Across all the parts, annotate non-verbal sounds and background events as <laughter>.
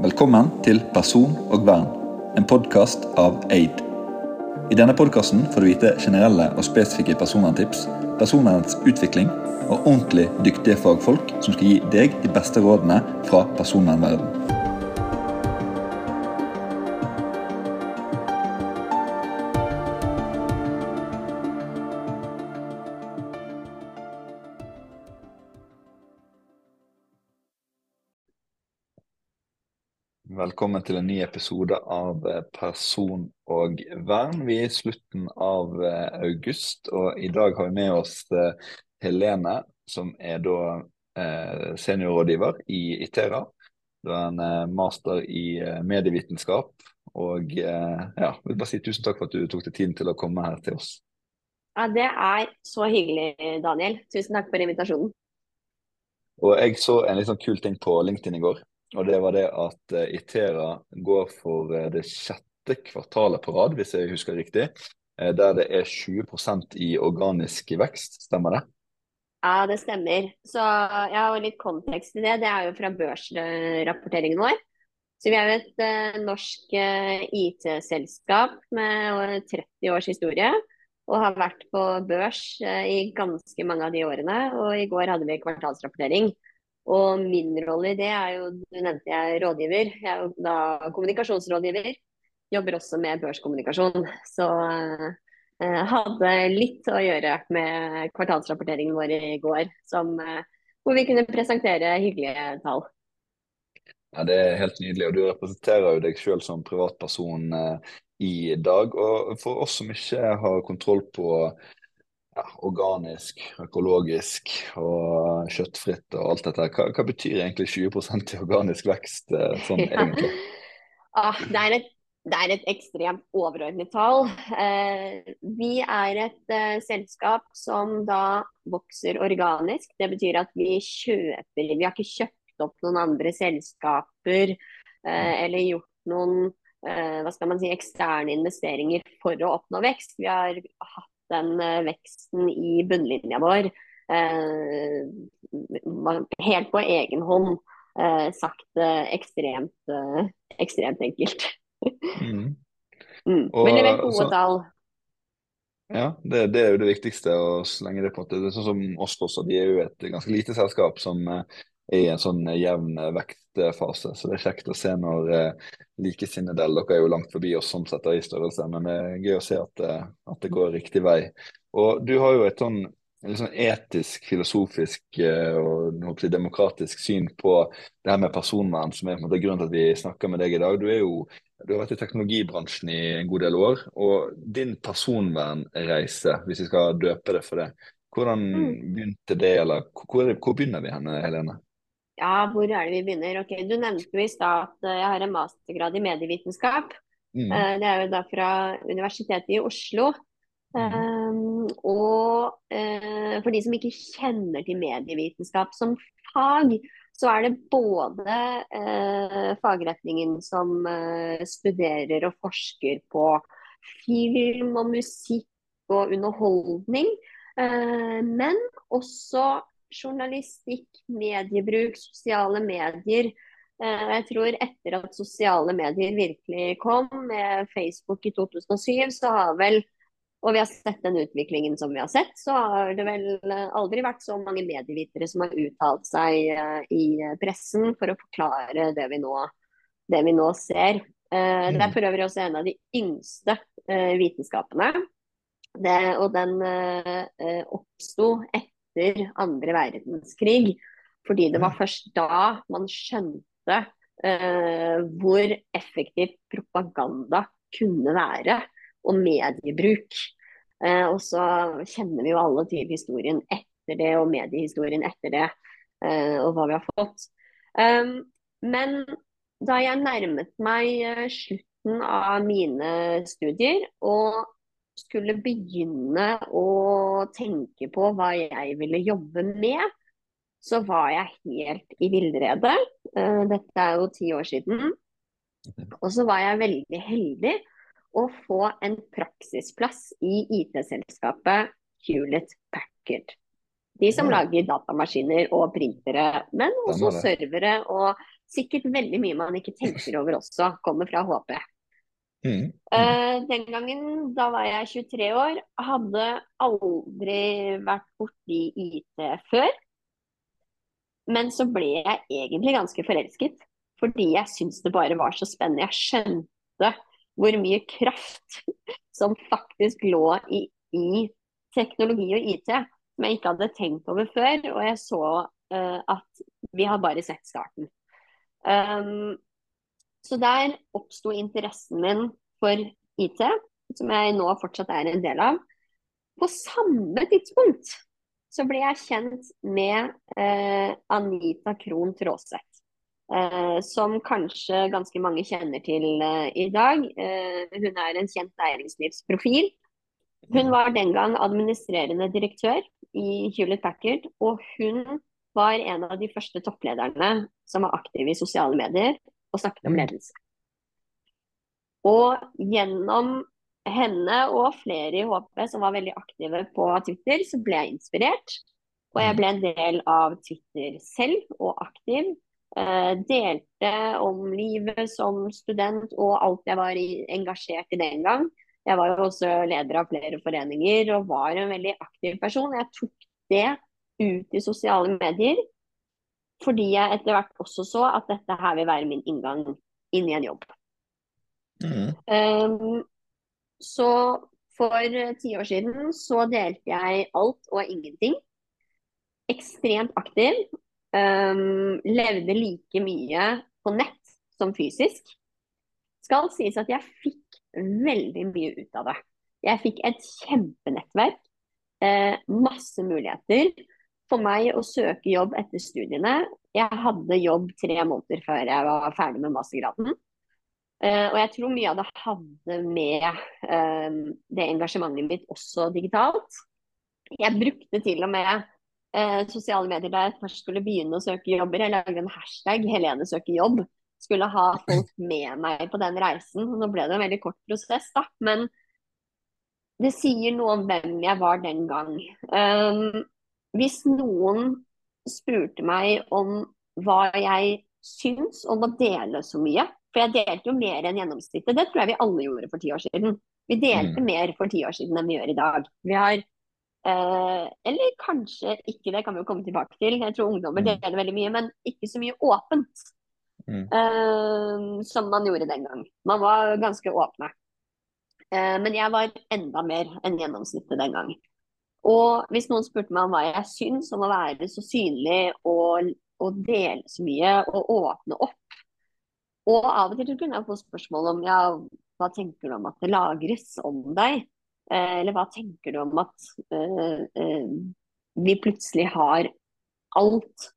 Velkommen til Person og vern, en podkast av Aid. I denne podkasten får du vite generelle og spesifikke personverntips, personvernets utvikling og ordentlig dyktige fagfolk som skal gi deg de beste rådene fra personvernverdenen. Velkommen til en ny episode av eh, Person og vern. Vi er i slutten av eh, august, og i dag har vi med oss eh, Helene, som er da seniorrådgiver i Itera. Du er en master i medievitenskap. Og ja, vil bare si tusen takk for at du tok deg tiden til å komme her til oss. Ja, Det er så hyggelig, Daniel. Tusen takk for invitasjonen. Og jeg så en litt sånn kul ting på LinkedIn i går. Og det var det at uh, Itera går for uh, det sjette kvartalet på rad, hvis jeg husker riktig. Uh, der det er 20% i organisk vekst, stemmer det? Ja, det stemmer. Så jeg har litt kontekst til det. Det er jo fra børsrapporteringen vår. Så vi er jo et norsk IT-selskap med 30 års historie. Og har vært på børs i ganske mange av de årene. Og i går hadde vi kvartalsrapportering. Og min rolle i det er jo, du nevnte jeg rådgiver. Jeg er jo da kommunikasjonsrådgiver. Jobber også med børskommunikasjon. Så eh, hadde litt å gjøre med kvartalsrapporteringen vår i går, som, eh, hvor vi kunne presentere hyggelige tall. Ja, Det er helt nydelig. og Du representerer jo deg selv som privatperson eh, i dag. og For oss som ikke har kontroll på ja, organisk, økologisk og kjøttfritt og alt dette. Hva, hva betyr egentlig 20 i organisk vekst eh, sånn <laughs> ja. egentlig? Ah, det, er et, det, er et, ekstremt overordnet tall. Eh, vi er et eh, selskap som da vokser organisk. Det betyr at vi kjøper Vi har ikke kjøpt opp noen andre selskaper eh, eller gjort noen eh, hva skal man si, eksterne investeringer for å oppnå vekst. Vi har hatt den eh, veksten i bunnlinja vår eh, helt på egen hånd. Eh, sagt ekstremt, ekstremt enkelt. mm. <laughs> Mm. Men det er så, tall. Ja, det, det, er jo det viktigste. og så lenge det på en måte, det er sånn som oss også, De er jo et ganske lite selskap som i en sånn jevn vektfase. Så det er kjekt å se når eh, likesinnede Dere er jo langt forbi oss sånn sett i størrelse, men det er gøy å se at, eh, at, det går riktig vei. Og du har jo et sånn liksom etisk, filosofisk eh, og demokratisk syn på det her med personvern, som er på grunnen til at vi snakker med deg i dag. Du, er jo, du har vært i teknologibransjen i en god del år. og Din personvernreise, hvis vi skal døpe det for det, hvordan mm. begynte det, eller hvor, hvor begynner vi henne, Helene? Ja, hvor er det vi begynner? Ok, Du nevnte jo i stad at eh, jeg har en mastergrad i medievitenskap. Mm. Eh, det er jo da fra Universitetet i Oslo. Mm. Um, og uh, for de som ikke kjenner til medievitenskap som fag, så er det både uh, fagretningen som uh, studerer og forsker på film og musikk og underholdning, men også journalistikk, mediebruk, sosiale medier. Eh, jeg tror etter at sosiale medier virkelig kom med Facebook i 2007, så har vel og vi har sett den utviklingen som vi har sett, så har det vel aldri vært så mange medievitere som har uttalt seg eh, i pressen for å forklare det vi nå, det vi nå ser. Eh, det er mm. for øvrig også en av de yngste vitenskapene. Det, og den oppsto etter etter andre verdenskrig. Fordi det var først da man skjønte uh, hvor effektiv propaganda kunne være, og mediebruk. Uh, og så kjenner vi jo alle til historien etter det, og mediehistorien etter det, uh, og hva vi har fått. Um, men da jeg nærmet meg slutten av mine studier, og skulle begynne å tenke på hva jeg ville jobbe med, så var jeg helt i villrede. Eh, dette er jo ti år siden. Og så var jeg veldig heldig å få en praksisplass i IT-selskapet Hewlett Packard. De som lager datamaskiner og printere, men også servere og sikkert veldig mye man ikke tenker over også, kommer fra HP. Mm. Uh, den gangen, da var jeg 23 år, hadde aldri vært borti IT før. Men så ble jeg egentlig ganske forelsket, fordi jeg syntes det bare var så spennende. Jeg skjønte hvor mye kraft som faktisk lå i, i teknologi og IT som jeg ikke hadde tenkt over før. Og jeg så uh, at vi har bare sett starten. Um, så der oppsto interessen min for IT, som jeg nå fortsatt er en del av. På samme tidspunkt så ble jeg kjent med eh, Anita Krohn Traaseth. Uh, som kanskje ganske mange kjenner til uh, i dag. Uh, hun er en kjent næringslivsprofil. Hun var den gang administrerende direktør i Hewlett Packard, og hun var en av de første topplederne som var aktive i sosiale medier og snakket om mm. ledelse. Og gjennom henne og flere i HP som var veldig aktive på Twitter, så ble jeg inspirert. Og jeg ble en del av Twitter selv og aktiv. Eh, delte om livet som student og alt jeg var i, engasjert i den gang. Jeg var jo også leder av flere foreninger og var en veldig aktiv person. Jeg tok det ut i sosiale medier fordi jeg etter hvert også så at dette her vil være min inngang inn i en jobb. Mm. Um, så for ti år siden så delte jeg alt og ingenting. Ekstremt aktiv. Um, levde like mye på nett som fysisk. Skal sies at jeg fikk veldig mye ut av det. Jeg fikk et kjempenettverk. Eh, masse muligheter for meg å søke jobb etter studiene. Jeg hadde jobb tre måneder før jeg var ferdig med mastergraden. Uh, og jeg tror mye av det hadde med uh, det engasjementet mitt også digitalt. Jeg brukte til og med uh, sosiale medier da jeg først skulle begynne å søke jobber. Jeg lagde en hashtag 'Helene søker jobb'. Skulle ha folk <laughs> med meg på den reisen. Nå ble det en veldig kort prosess, da. Men det sier noe om hvem jeg var den gang. Um, hvis noen spurte meg om hva jeg syns om å dele så mye For jeg delte jo mer enn gjennomsnittet. Det tror jeg vi alle gjorde for ti år siden. Vi delte mm. mer for ti år siden enn vi gjør i dag. Vi har Eh, eller kanskje ikke, det kan vi jo komme tilbake til. Jeg tror ungdommer mm. deler veldig mye, men ikke så mye åpent. Mm. Eh, som man gjorde den gang. Man var ganske åpne. Eh, men jeg var enda mer enn gjennomsnittet den gang. Og hvis noen spurte meg om hva jeg syns om å være så synlig og, og dele så mye og åpne opp Og av og til kunne jeg få spørsmål om ja, hva tenker du om at det lagres om deg? Eh, eller hva tenker du om at uh, uh, vi plutselig har alt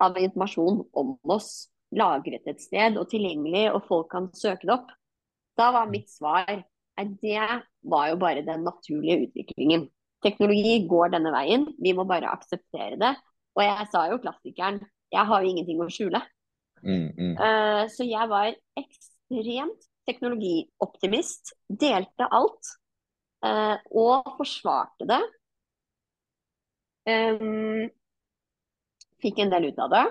av informasjon om oss lagret et sted og tilgjengelig, og folk kan søke det opp? Da var mitt svar at det var jo bare den naturlige utviklingen. Teknologi går denne veien, vi må bare akseptere det. Og jeg sa jo klassikeren, jeg har jo ingenting å skjule. Mm, mm. Uh, så jeg var ekstremt teknologioptimist, delte alt. Uh, og forsvarte det. Um, fikk en del ut av det.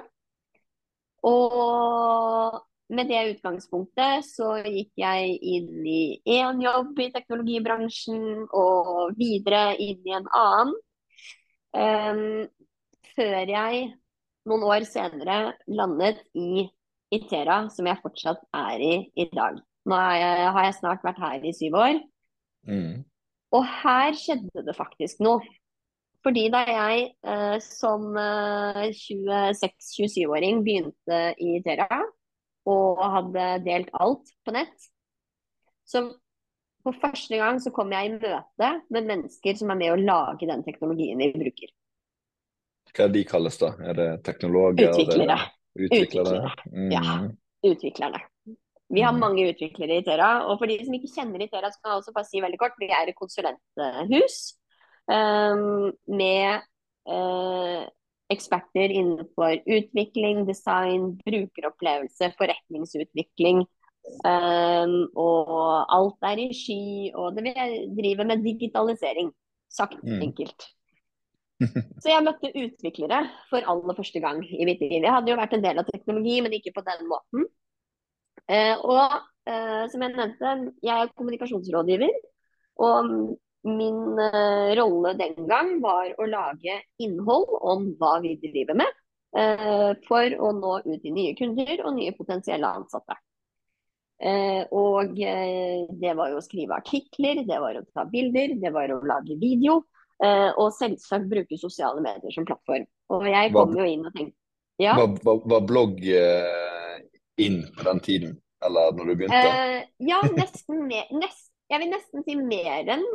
Og med det utgangspunktet så gikk jeg inn i én jobb i teknologibransjen og videre inn i en annen. Um, før jeg noen år senere landet i Itera, som jeg fortsatt er i i dag. Nå jeg, har jeg snart vært her i syv år. Mm. Og her skjedde det faktisk noe. Fordi da jeg eh, som eh, 26-27-åring begynte i Terra og hadde delt alt på nett, så for første gang så kom jeg i møte med mennesker som er med å lage den teknologien vi bruker. Hva de kalles da? Er det teknologer? Utviklere. Utviklere. Mm. Ja, utviklerne. Vi har mange utviklere i Itera. Og for de som ikke kjenner Itera, så kan jeg også bare si veldig kort, vi er et konsulenthus um, med uh, eksperter innenfor utvikling, design, brukeropplevelse, forretningsutvikling. Um, og alt er i sky, og det vi driver med digitalisering. Sagt mm. enkelt. <laughs> Så jeg møtte utviklere for aller første gang i mitt liv. Jeg hadde jo vært en del av teknologi, men ikke på den måten. Uh, og uh, som jeg nevnte, jeg er kommunikasjonsrådgiver. Og min uh, rolle den gang var å lage innhold om hva vi driver med. uh, for å nå ut til nye kunder og nye potensielle ansatte. Uh, og det var jo å skrive artikler, det var å ta bilder, det var å lage video. Og selvsagt bruke sosiale medier som plattform. Og jeg kom jo inn og tenkte ja. Var, var, var blogg inn på den tiden, eller når du begynte? Ja, nesten mer. Nest, jeg vil nesten si mer enn en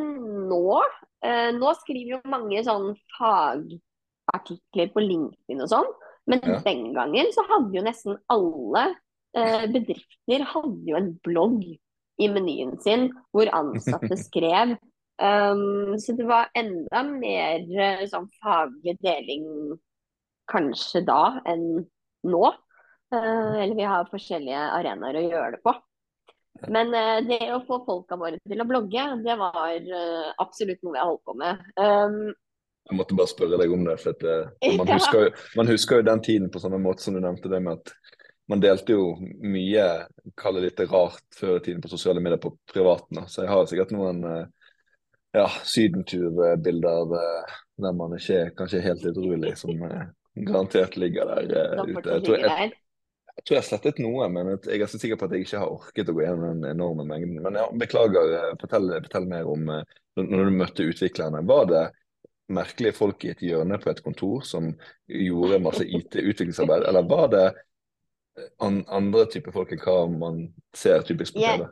nå. Eh, nå skriver jo mange sånn fagartikler på LinkedIn og sånn. Men ja. den gangen så hadde jo nesten alle eh, bedrifter hadde jo en blogg i menyen sin hvor ansatte <laughs> skrev Um, så det var enda mer eh, sånn faglig deling kanskje da enn nå. Uh, eller vi har forskjellige arenaer å gjøre det på. Men uh, det å få folka våre til å blogge, det var uh, absolutt noe jeg holdt på med. Um, jeg måtte bare spørre deg om det. for at, man, <laughs> husker jo, man, husker jo, den tiden på samme måte som du nevnte det med at man delte jo mye kall det litt rart før i tiden på sosiale medier på privaten. Så jeg har sikkert noen ja, sydenturbilder uh, der man ikke er kanskje helt edruelig, som eh, garantert ligger der uh, ute. Jeg tror jeg, jeg tror jeg har slettet noe, men jeg er så sikker på at jeg ikke har orket å gå gjennom den enorme mengden. Men ja, beklager, fortell, fortell mer om når du møtte utviklerne. Var det merkelige folk i et hjørne på et kontor som gjorde masse IT-utviklingsarbeid, eller var det an andre typer folk enn hva man ser typisk på TV?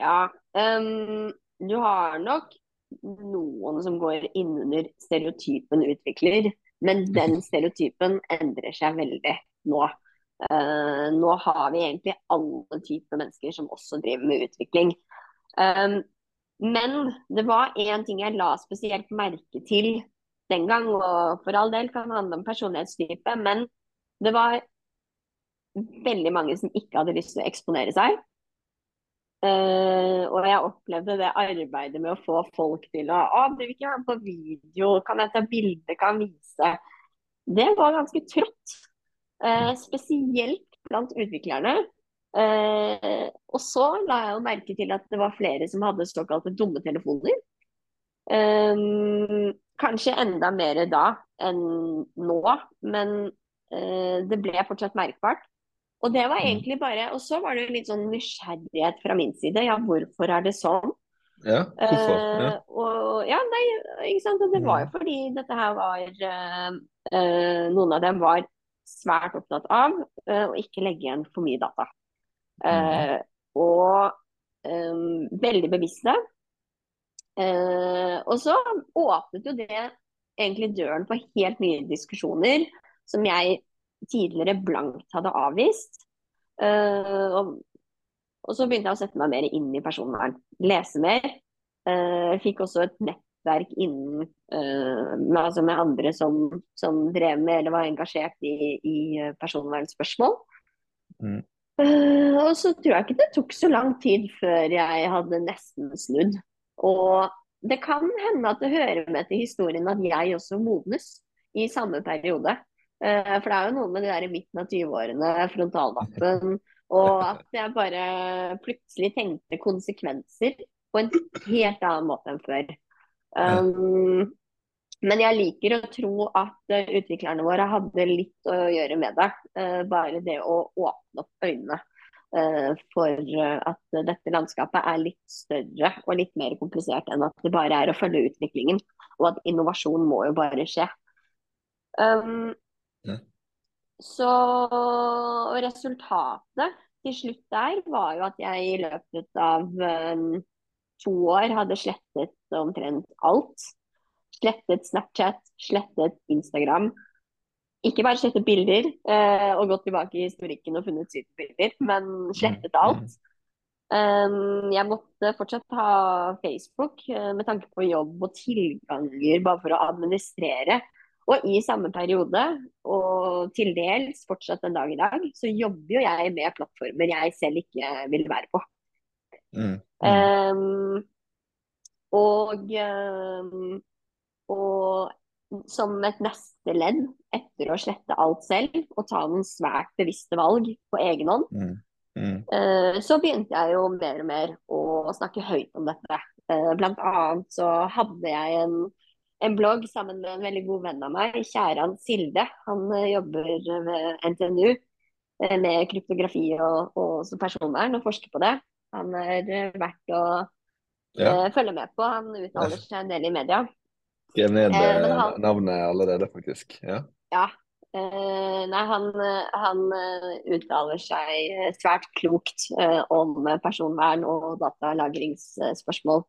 Ja, um, du har nok noen som går innunder stereotypen utvikler, men den <laughs> stereotypen endrer seg veldig nå. Uh, nå har vi egentlig alle typer mennesker som også driver med utvikling. Um, men det var én ting jeg la spesielt merke til den gang, og for all del kan det handle om personlighetstype, men det var veldig mange som ikke hadde lyst til å eksponere seg. Uh, og jeg opplevde det arbeidet med å få folk til å Å, du vil ikke være med på video, kan jeg ta bilde, kan jeg vise? Det var ganske trått. Uh, spesielt blant utviklerne. Uh, og så la jeg jo merke til at det var flere som hadde såkalte dumme telefoner. kanskje enda mer da enn nå, men det ble fortsatt merkbart. Og det var mm. egentlig bare Og så var det litt sånn nysgjerrighet fra min side. Ja, hvorfor er det sånn? Ja, hvorfor? Ja. Uh, og, ja, nei, ikke sant. Og det var jo mm. fordi dette her var uh, uh, Noen av dem var svært opptatt av å ikke legge igjen for mye data. Mm. Og um, veldig bevisste. og så åpnet jo det egentlig døren for helt nye diskusjoner som jeg tidligere blankt hadde avvist. Uh, og, og, så begynte jeg å sette meg mer inn i personvern. Lese mer. Uh, fikk også et nettverk innen uh, med, altså med, andre som, som, drev med eller var engasjert i, i personvernspørsmål. Mm. og så tror jeg ikke det tok så lang tid før jeg hadde nesten snudd. Og det kan hende at det hører med til historien at jeg også modnes i samme periode. Uh, for det er jo noe med det der i midten av 20-årene, frontalvappen og at jeg bare plutselig tenkte konsekvenser på en helt annen måte enn før. Um, men jeg liker å tro at uh, utviklerne våre hadde litt å gjøre med det. Uh, bare det å åpne opp øynene uh, for at dette landskapet er litt større og litt mer komplisert enn at det bare er å følge utviklingen. Og at innovasjon må jo bare skje. Um, så resultatet til slutt der var jo at jeg i løpet av um, to år hadde slettet omtrent alt. Slettet Snapchat, slettet Instagram. Ikke bare slettet bilder eh, og gått tilbake i historikken og funnet sykebilder, men slettet alt. Um, jeg måtte fortsatt ha Facebook uh, med tanke på jobb og tilganger bare for å administrere. Og i samme periode, og til dels fortsatt en dag i dag, så jobber jo jeg med plattformer jeg selv ikke vil være på. Mm. Um, og, um, og som et neste ledd etter å slette alt selv og ta noen svært bevisste valg på egen hånd, mm. Mm. Uh, så begynte jeg jo mer og mer å snakke høyt om dette. Uh, blant annet så hadde jeg en, en, blogg sammen med en veldig god venn av meg, Kjæran Silde. Han uh, jobber ved NTNU med kryptografi og, og personvern og forsker på det. Han er verdt å ja. følge med på. Han uttaler seg en del i media. Skrev ned eh, han, navnet allerede, faktisk. Ja. ja. Uh, nei, han, han uttaler seg svært klokt uh, om personvern og datalagringsspørsmål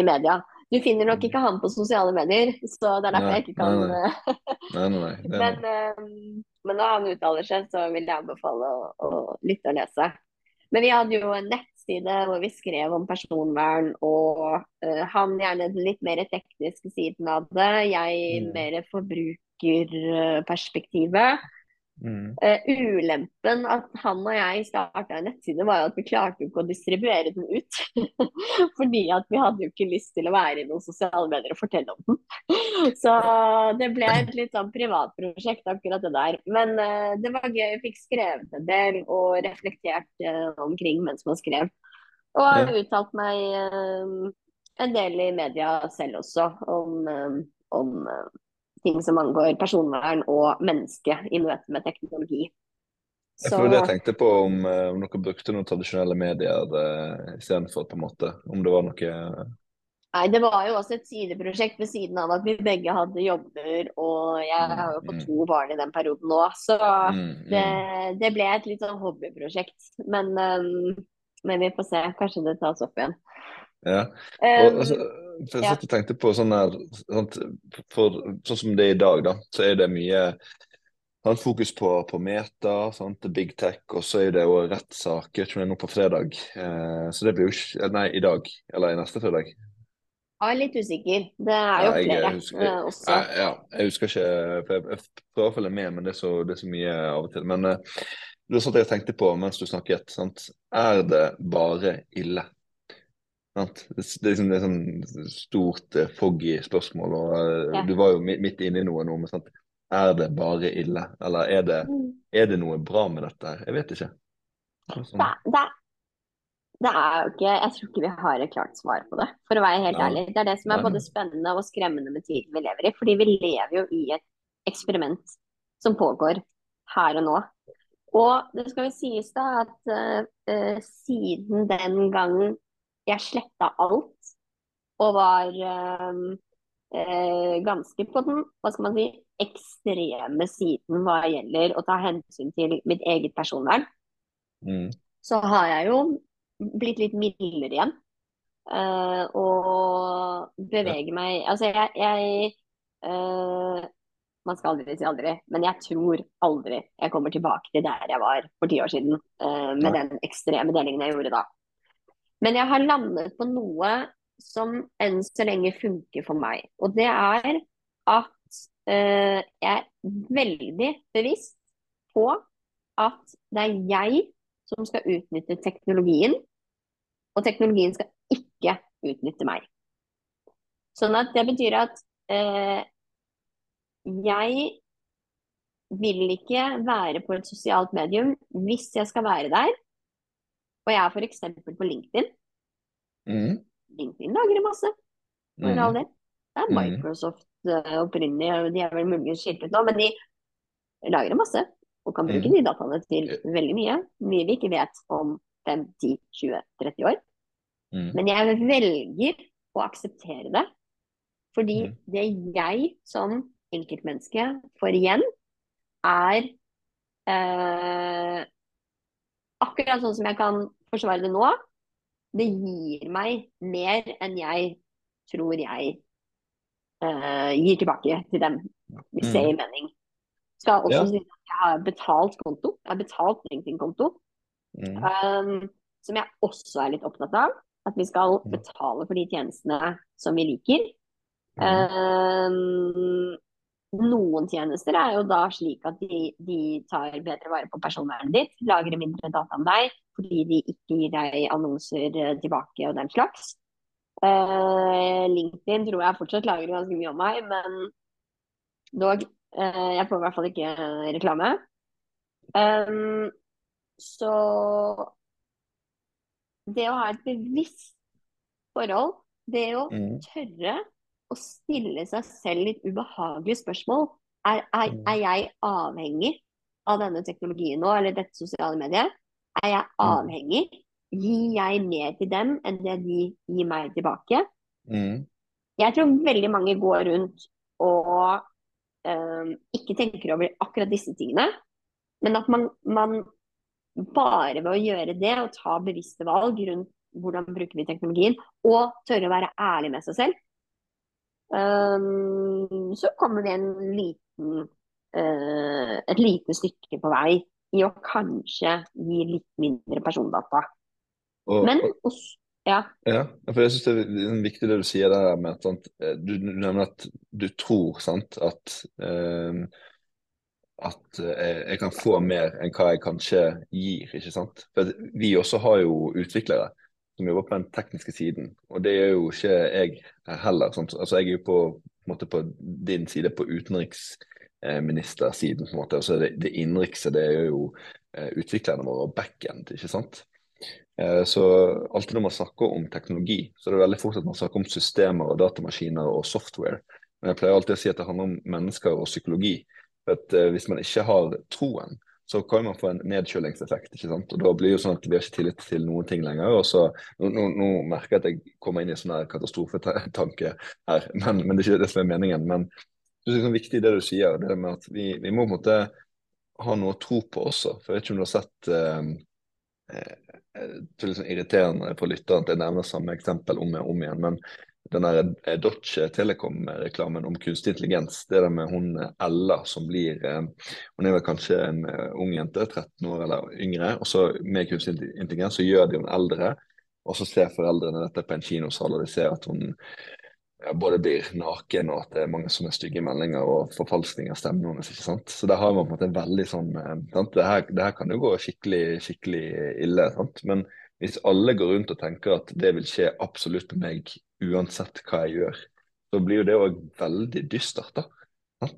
i media. Du finner nok ikke han på sosiale medier, så det er derfor nei, jeg ikke kan nei, nei. <laughs> men, men, når han uttaler seg, så vil jeg anbefale å, å lytte og lese. Men vi hadde jo en nett nettside hvor vi skrev om personvern, og uh, han gjerne den litt mer tekniske siden av det. Jeg mm. mer forbrukerperspektivet. Mm. Uh, ulempen at han og jeg starta en nettside, var jo at vi klarte jo ikke å distribuere den ut. <laughs> Fordi at vi hadde jo ikke lyst til å være i noen sosiale medier og fortelle om den. <laughs> Så det ble et litt sånn privatprosjekt, akkurat det der. Men uh, det var gøy. Jeg fikk skrevet en del og reflektert uh, omkring mens man skrev. Og har ja. uttalt meg en del i media selv også om, om ting som angår personvern og menneske i møte med teknologi. Så... Jeg, jeg tenkte på om, eh, om dere brukte noen tradisjonelle medier uh, istedenfor, på en måte. Om det var noe Nei, det var jo også et sideprosjekt ved siden av at vi begge hadde jobber, og jeg mm, har jo fått mm. to barn i den perioden nå, så mm, det, det, ble et litt sånn hobbyprosjekt. Men, um, men, vi får se, kanskje det tas opp igjen. Ja, og, altså, for jeg satt og tenkte på sånn her for, sånn som det er i dag, da, så er det mye sånn, fokus på, på meta, sånn, big tech, og så er det jo rettssaker som er nå på fredag. Eh, så det blir jo ikke Nei, i dag, eller i neste fredag. Jeg er litt usikker. Det er jo ja, flere husker, uh, også. Jeg, ja, jeg husker ikke, jeg, jeg prøver å følge med, men det er så, det er så mye av og til. Men eh, det var sånt jeg tenkte på mens du snakket. Sant? Er det bare ille det, det, liksom, det er sånn stort, uh, foggy spørsmål, og uh, ja. du var jo midt, inne i noe nå. Men sant? Er det bare ille, eller er det, mm. er det noe bra med dette? Jeg vet ikke. Sånn. Det, det, er jo ikke Jeg tror ikke vi har et klart svar på det, for å være helt ja. ærlig. Det er det som er både spennende og skremmende med tiden vi lever i. Fordi vi lever jo i et eksperiment som pågår her og nå. Og det skal jo sies da at uh, siden den gangen jeg sletta alt og var øh, øh, ganske på den hva skal man si, ekstreme siden hva gjelder å ta hensyn til mitt eget personvern. Mm. Så har jeg jo blitt litt mildere igjen. Uh, og beveger ja. meg Altså, jeg, jeg uh, Man skal aldri si aldri, men jeg tror aldri jeg kommer tilbake til der jeg var for ti år siden. Uh, med ja. den ekstreme delingen jeg gjorde da. Men jeg har landet på noe som enn så lenge funker for meg. Og det er at uh, jeg er veldig bevisst på at det er jeg som skal utnytte teknologien, og teknologien skal ikke utnytte meg. Sånn at det betyr at uh, jeg vil ikke være på et sosialt medium hvis jeg skal være der, og jeg er f.eks. på LinkedIn. Mm. LinkedIn lagrer masse, for mm. all del. Det er mm. Microsoft uh, opprinnelig, de er vel muligens skilt ut nå, men de lagrer masse. Og kan bruke mm. de dataene til veldig mye. Mye vi ikke vet om 5, 10, 20, 30 år. Mm. Men jeg velger å akseptere det. Fordi mm. det jeg som enkeltmenneske får igjen, er eh, akkurat sånn som jeg kan forsvare det nå, det gir meg mer enn jeg tror jeg uh, gir tilbake til dem, hvis det gir mm. mening. Skal også ja. si at jeg har betalt konto. Jeg har betalt LinkedIn-konto. Mm. Um, som jeg også er litt opptatt av. At vi skal mm. betale for de tjenestene som vi liker. Mm. Um, noen tjenester er jo da slik at de, de tar bedre vare på personvernet ditt, lagrer mindre data om deg fordi de ikke gir deg annonser eh, tilbake og den slags. Uh, LinkedIn tror jeg fortsatt lagrer ganske mye om meg, men Dog. Uh, jeg får i hvert fall ikke reklame. Um, så det å ha et bevisst forhold, det å mm. tørre å stille seg selv litt ubehagelige spørsmål er, er, mm. er, jeg avhengig av denne teknologien nå, eller dette sosiale mediet? Er jeg mm. avhengig? Gir jeg mer til dem enn det de gir meg tilbake? Mm. Jeg tror veldig mange går rundt og øh, ikke tenker over akkurat disse tingene. Men at man, man, bare ved å gjøre det og ta bevisste valg rundt hvordan bruker vi teknologien, og tørre å være ærlig med seg selv, så kommer det en liten, uh, et lite stykke på vei i å kanskje gi litt mindre persondata. Og, Men ja. ja. for jeg synes det er viktig det du sier der med at sant, eh, du, du nevner at du tror sant, at at eh, jeg kan få mer enn hva jeg kanskje gir. ikke sant? For Vi også har jo utviklere som jobber på den tekniske siden, og det gjør jo ikke jeg heller. Sånn. Altså Jeg er jo på, på, på din side, på utenriksministersiden. på en måte, altså Det, det innenrikse det er jo eh, utviklerne våre og backend. ikke sant? Eh, så alltid når man snakker om teknologi, så er det veldig fort at man snakker om systemer og datamaskiner og software. Men jeg pleier alltid å si at det handler om mennesker og psykologi. For at uh, Hvis man ikke har troen, så kan man få en nedkjølingseffekt. ikke sant? Og Da blir jo sånn at vi har ikke tillit til noen ting lenger. og så, Nå, nå, nå merker jeg at jeg kommer inn i sånn katastrofetanke her, men, men, det er ikke det som er meningen. Men det er sånn viktig det du sier, det med at vi, vi, må på en måte ha noe å tro på også. For jeg vet ikke om du har sett eh, det er liksom irriterende for lytteren at jeg nevner samme eksempel om og om igjen. Men den der eh, Dodge Telekom-reklamen om kunstig intelligens. Det er det med hun eh, Ella som blir eh, Hun er vel kanskje en ung jente, 13 år eller yngre. Og så med kunstig intelligens så gjør de henne eldre. Og så ser foreldrene dette på en kinosal, og de ser at hun både blir naken og at det er mange sånne stygge meldinger og forfalskning av stemmen hennes. ikke sant? Så der har man på en måte en veldig sånn sant? Det her, det her kan jo gå skikkelig, skikkelig ille. sant? Men hvis alle går rundt og tenker at det vil skje absolutt med meg uansett hva jeg gjør, så blir jo det òg veldig dystert. da.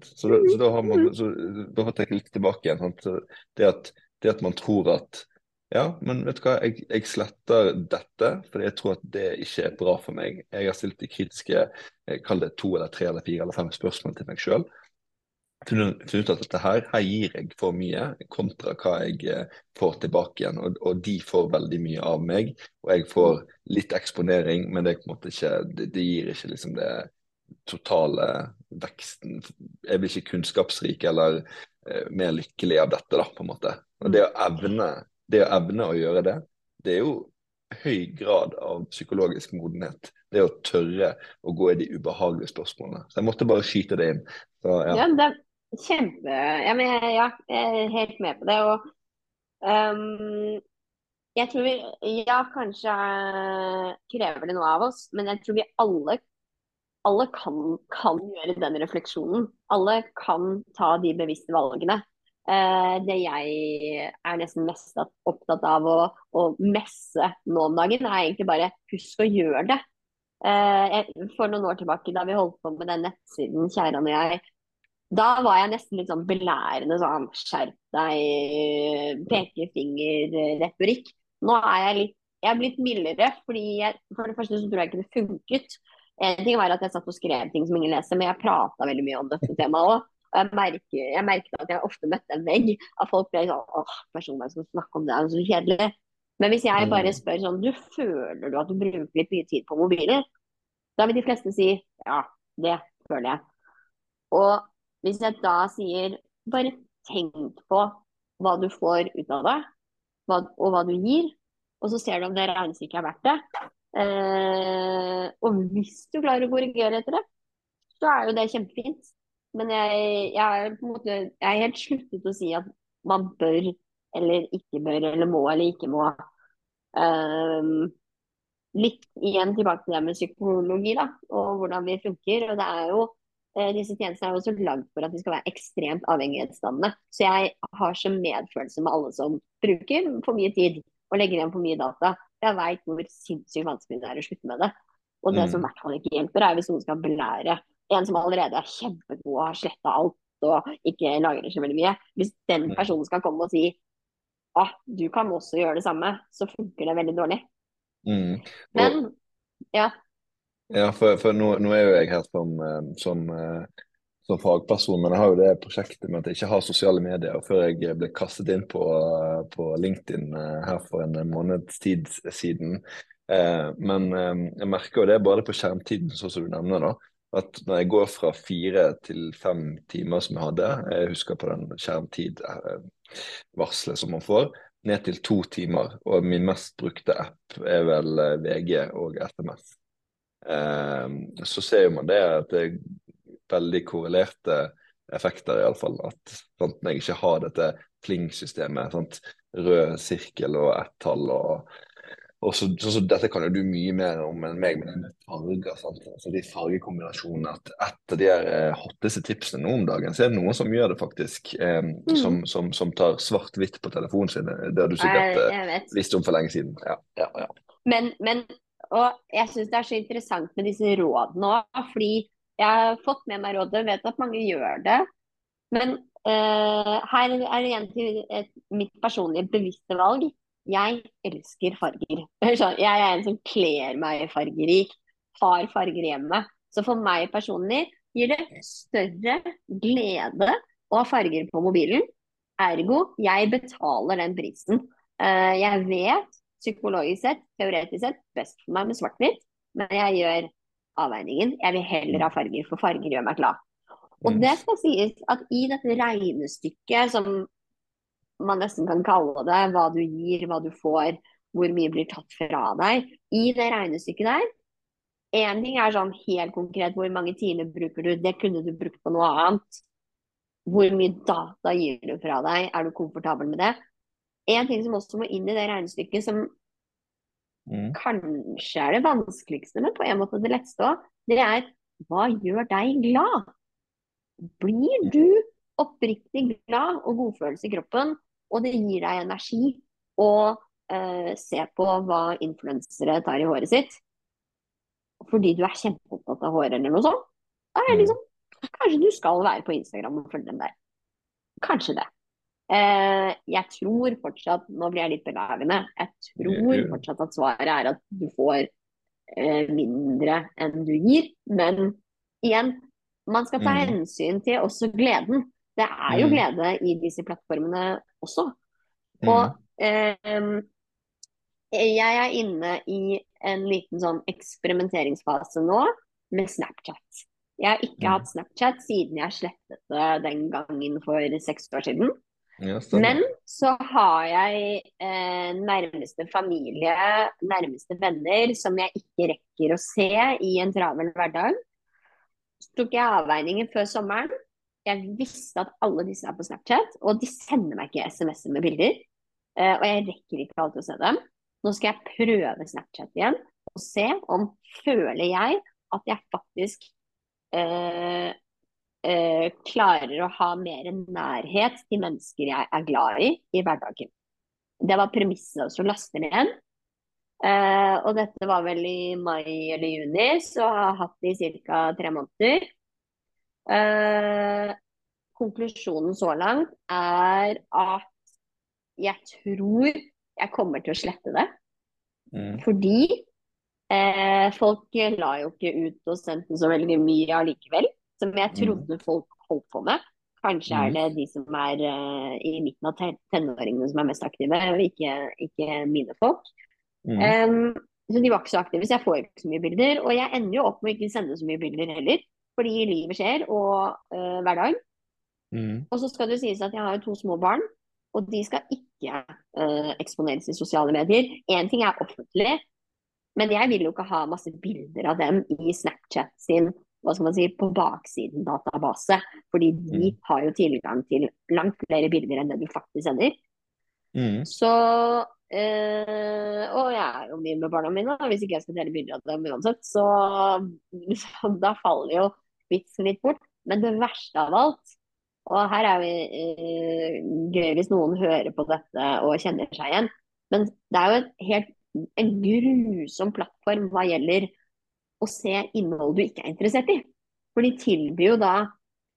Så da, så da, har man, så da har jeg litt tilbake igjen. Det at, det, at, man tror at ja, men vet du hva, jeg, jeg, sletter dette fordi jeg tror at det ikke er bra for meg. Jeg har stilt de kritiske, kall det to eller tre eller fire eller fem spørsmål til meg sjøl funnet ut at dette her, her gir jeg for mye kontra hva jeg eh, får tilbake igjen. Og, og, de får veldig mye av meg, og jeg får litt eksponering, men det, ikke, det, det gir ikke liksom det totale veksten. Jeg blir ikke kunnskapsrik eller eh, mer lykkelig av dette, da, på en måte. Og det å evne, det å, evne å gjøre det, det er jo høy grad av psykologisk modenhet. Det å tørre å gå i de ubehagelige spørsmålene. Så jeg måtte bare skyte det inn. Så, ja. ja det, Kjempe Ja, men ja, jeg er helt med på det. Og um, jeg tror vi Ja, kanskje krever det noe av oss, men jeg tror vi alle alle kan, kan gjøre den refleksjonen. Alle kan ta de bevisste valgene. Uh, det jeg er nesten mest opptatt av å, å messe nå om dagen, er egentlig bare husk å gjøre det. Uh, for noen år tilbake, da vi holdt på med den nettsiden Kjæran og jeg, da var jeg nesten litt sånn belærende sånn skjerp deg, pekefingerretorikk. Nå er jeg litt jeg er blitt mildere, fordi jeg, for det første så tror jeg ikke det funket. En ting var at jeg satt og skrev ting som ingen leser, men jeg prata veldig mye om dette temaet òg. Og jeg merker, jeg merker, at jeg ofte møtte en vegg av folk ble sånn åh, personvern skal snakke om det, er så kjedelig. Men hvis jeg bare mm. spør sånn, du føler du at du bruker litt mye tid på mobiler? Da vil de fleste si ja, det føler jeg. Og hvis jeg da sier bare tenk på hva du får ut av det, og hva du gir, og så ser du om det regnestykket er verdt det. Eh, og hvis du klarer å korrigere etter det, så er jo det kjempefint. Men jeg, jeg, er, måte, jeg er helt sluttet å si at man bør eller ikke bør, eller må eller ikke må. Um, litt igjen tilbake til det med psykologi da, og hvordan vi funker. og det er jo Eh, disse tjenestene er også lagd for at de skal være ekstremt avhengighetsdannende. Så jeg har så medfølelse med alle som bruker for mye tid og legger igjen for mye data. Jeg veit hvor sinnssykt vanskelig det er å slutte med det. Og det mm. som i hvert fall ikke hjelper, er hvis noen skal belære en som allerede er kjempegod og har sletta alt og ikke lagrer så veldig mye, hvis den personen skal komme og si ah, du kan også gjøre det samme, så funker det veldig dårlig. Mm. Og, Men ja. Ja, for, for nå, nå, er jo jeg her som, eh, som, eh, som, fagperson, men jeg har jo det prosjektet med at jeg ikke har sosiale medier. Før jeg ble kastet inn på, på LinkedIn eh, her for en måneds tid siden. Men jeg merker jo det bare på skjermtiden, sånn som du nevner. da, at når jeg går fra fire til fem timer som jeg hadde, jeg husker på den skjermtid-varselet som man får, ned til to timer. Og min mest brukte app er vel VG og SMS. Eh, så ser man det at det er veldig korrelerte effekter, iallfall. At sant, når jeg ikke har dette pling-systemet, rød sirkel og ett-tall og og så, så, så, Dette kan jo du mye mer om enn meg, med farger. sant? Altså De fargekombinasjonene. at Et av de her eh, hotteste tipsene nå om dagen, så er det noen som gjør det faktisk. Eh, mm. som, som, som, tar svart-hvitt på telefonen sin. Det har du sikkert eh, visst om for lenge siden. Ja, ja, ja. Men, men, og jeg syns det er så interessant med disse rådene òg, fordi jeg har fått med meg rådet, vet at mange gjør det. Men uh, her er det igjen til et, mitt personlige bevisste valg jeg elsker farger. <laughs> Jeg er en som kler meg fargerik, har farger hjemme. Så for meg personlig gir det større glede å ha farger på mobilen. Ergo, jeg betaler den prisen. Uh, jeg vet psykologisk sett, teoretisk sett, best for meg med svart-hvitt, men jeg gjør avveiningen. Jeg vil heller ha farger, for farger gjør meg glad. Og mm. det skal sies at i dette regnestykket som man nesten kan kalle det, hva du gir, hva du får, hvor mye blir tatt fra deg. I det regnestykket der Én ting er sånn helt konkret hvor mange timer bruker du, det kunne du brukt på noe annet. Hvor mye data gir du fra deg, er du komfortabel med det? En ting som også må inn i det regnestykket, som mm. kanskje er det vanskeligste, men på en måte det letteste òg, det er hva gjør deg glad? Blir du oppriktig glad og godfølelse i kroppen og det gir deg energi å uh, se på hva influensere tar i håret sitt. Fordi du er kjempeopptatt av håret eller noe sånt. Da er liksom, kanskje du skal være på Instagram og følge dem der. Kanskje det. Uh, jeg tror fortsatt, nå blir jeg litt belærende. jeg tror fortsatt at svaret er at du får uh, mindre enn du gir. Men igjen, man skal ta mm. hensyn til også gleden. Det er jo mm. glede i disse plattformene også. Mm. Og eh, jeg er inne i en liten sånn eksperimenteringsfase nå med Snapchat. Jeg har ikke hatt Snapchat siden jeg slettet det den gangen for seks år siden. Ja, Men så har jeg eh, nærmeste familie, nærmeste venner, som jeg ikke rekker å se i en travel hverdag. Så tok jeg avveiningen før sommeren jeg visste at alle disse er på Snapchat, og de sender meg ikke SMS-er med bilder. Eh, og jeg rekker ikke alltid å se dem. Nå skal jeg prøve Snapchat igjen og se om føler jeg at jeg faktisk uh, uh, klarer å ha mer nærhet til mennesker jeg er glad i i hverdagen. Det var premisset også å laste ned igjen. og dette var vel i mai eller juni, så jeg har hatt det i ca. tre måneder. Uh, konklusjonen så langt er at jeg tror jeg kommer til å slette det. Mm. Fordi uh, folk la jo ikke ut og sendte så veldig mye allikevel, som jeg mm. trodde folk holdt på med. Kanskje er mm. det de som er uh, i midten av tenåringene som er mest aktive, ikke, ikke mine folk. Um, så de var ikke så aktive, så jeg får ikke så mye bilder. Og jeg ender jo opp med å ikke sende så mye bilder heller. Fordi livet skjer, og uh, hverdag. Mm. Og så skal det sies at jeg har jo to små barn, og de skal ikke uh, eksponeres i sosiale medier. Én ting er offentlig, men jeg vil jo ikke ha masse bilder av dem i Snapchat sin hva skal man si, på baksiden database. Fordi de mm. har jo tilgang til langt flere bilder enn det du faktisk sender. Mm. Så øh, Og jeg er jo mye med barna mine, hvis ikke jeg skal dele bilder av dem uansett. Så, så da faller jo vitsen litt bort. Men det verste av alt, og her er det eh, gøy hvis noen hører på dette og kjenner seg igjen, men det er jo en helt, en grusom plattform hva gjelder å se innhold du ikke er interessert i. For de tilbyr jo da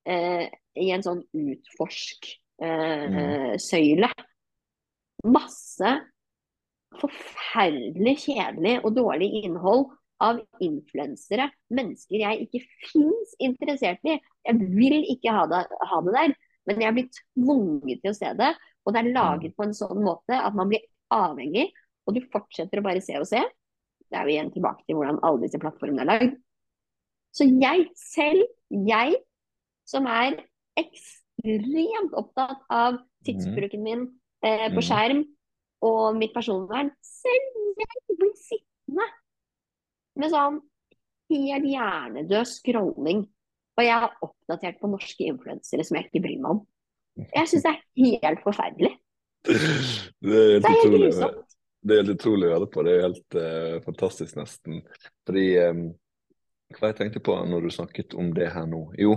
eh, i en sånn utforsk-søyle eh, mm. masse forferdelig kjedelig og dårlig innhold av influensere, mennesker jeg ikke fins interessert i. Jeg vil ikke ha det, ha det, der, men jeg blir tvunget til å se det. Og det er laget på en sånn måte at man blir avhengig, og du fortsetter å bare se og se. Det er jo igjen tilbake til hvordan alle disse plattformene er lagd. Så jeg selv, jeg som er ekstremt opptatt av tidsbruken min eh, på mm. skjerm og mitt personvern, selv jeg blir sittende med sånn helt hjernedød scrolling. Og jeg er oppdatert på norske influensere som jeg ikke bryr meg om. Jeg syns det er helt forferdelig. <laughs> Det er helt, det er helt grusomt. Det er helt utrolig å høre på. Det er helt uh, fantastisk, nesten. Fordi um, Hva jeg tenkte på når du snakket om det her nå? Jo,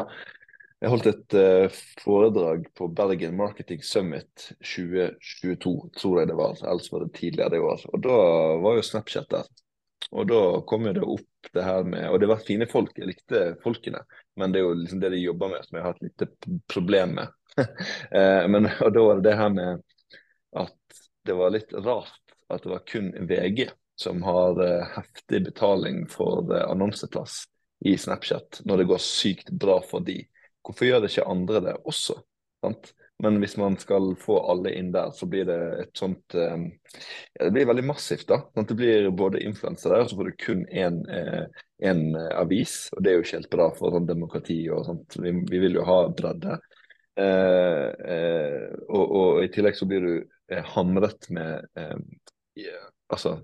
jeg holdt et uh, foredrag på Bergen Marketing Summit 2022, tror jeg det var. Ellers var det tidligere i år. Og da var jo Snapchat der. Og da kom jo det opp det her med Og det var fine folk, jeg likte folkene. Men det er jo liksom det de jobber med som jeg har et lite problem med. <laughs> Eh, men og da var det det her med at det var litt rart at det var kun VG som har uh, heftig betaling for uh, annonseplass i Snapchat når det går sykt bra for de. Hvorfor gjør det ikke andre det også? Sant? Men hvis man skal få alle inn der, så blir det et sånt um, ja, Det blir veldig massivt, da. Sant? det blir både influensere der, og så får du kun én avis. Og det er jo ikke helt bra for sånn demokrati og sånt. Vi, vi vil jo ha bredde. Eh, eh, og, og, i tillegg så blir du hamret med altså